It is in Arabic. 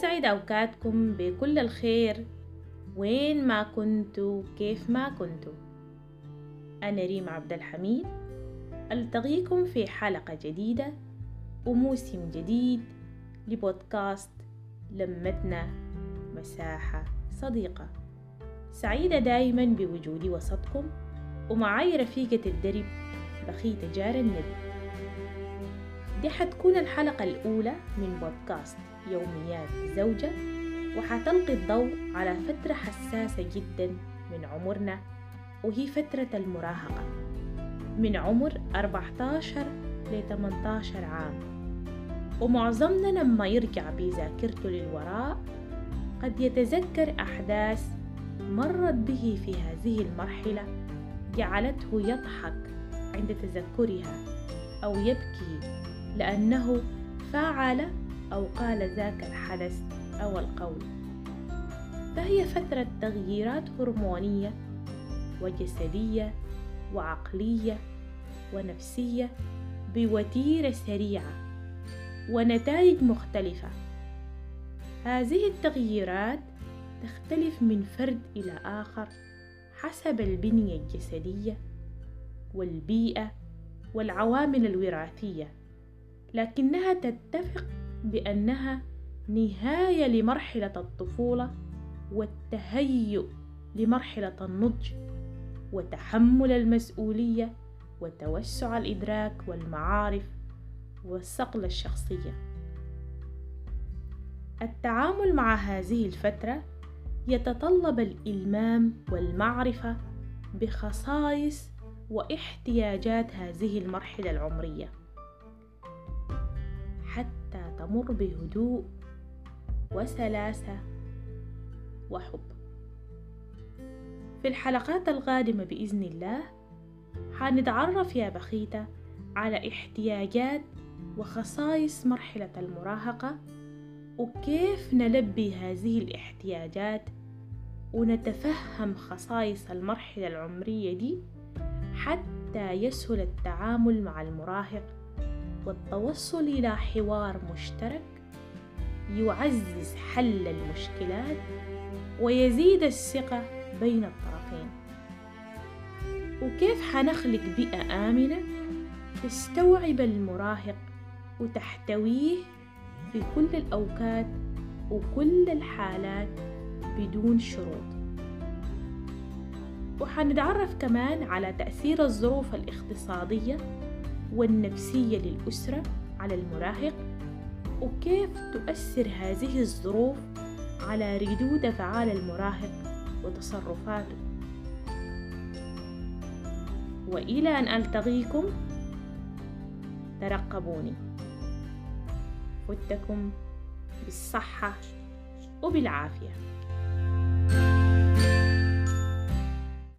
يسعد أوقاتكم بكل الخير. وين ما كنتوا كيف ما كنتوا. أنا ريم عبد الحميد. ألتقيكم في حلقة جديدة وموسم جديد لبودكاست لمتنا مساحة صديقة. سعيدة دايما بوجودي وسطكم ومعاي رفيقة الدرب بخيتة جار النبي. دي حتكون الحلقة الأولى من بودكاست يوميات زوجة وحتلقي الضوء على فترة حساسة جدا من عمرنا وهي فترة المراهقة. من عمر 14 ل 18 عام. ومعظمنا لما يرجع بذاكرته للوراء قد يتذكر أحداث مرت به في هذه المرحلة جعلته يضحك عند تذكرها أو يبكي لأنه فعل أو قال ذاك الحدث أو القول. فهي فترة تغييرات هرمونية وجسدية وعقلية ونفسية بوتيرة سريعة ونتائج مختلفة. هذه التغييرات تختلف من فرد إلى آخر حسب البنية الجسدية والبيئة والعوامل الوراثية. لكنها تتفق بأنها نهاية لمرحلة الطفولة والتهيؤ لمرحلة النضج وتحمل المسؤولية وتوسع الإدراك والمعارف والصقل الشخصية. التعامل مع هذه الفترة يتطلب الإلمام والمعرفة بخصائص واحتياجات هذه المرحلة العمرية. حتى تمر بهدوء وسلاسة وحب. في الحلقات القادمة بإذن الله حنتعرف يا بخيتة على احتياجات وخصائص مرحلة المراهقة وكيف نلبي هذه الاحتياجات ونتفهم خصائص المرحلة العمرية دي حتى يسهل التعامل مع المراهق والتوصل إلى حوار مشترك يعزز حل المشكلات ويزيد الثقة بين الطرفين. وكيف حنخلق بيئة آمنة تستوعب المراهق وتحتويه في كل الأوقات وكل الحالات بدون شروط؟ وحنتعرف كمان على تأثير الظروف الاقتصادية والنفسية للأسرة على المراهق وكيف تؤثر هذه الظروف على ردود أفعال المراهق وتصرفاته. وإلى أن ألتقيكم ترقبوني. فتكم بالصحة وبالعافية.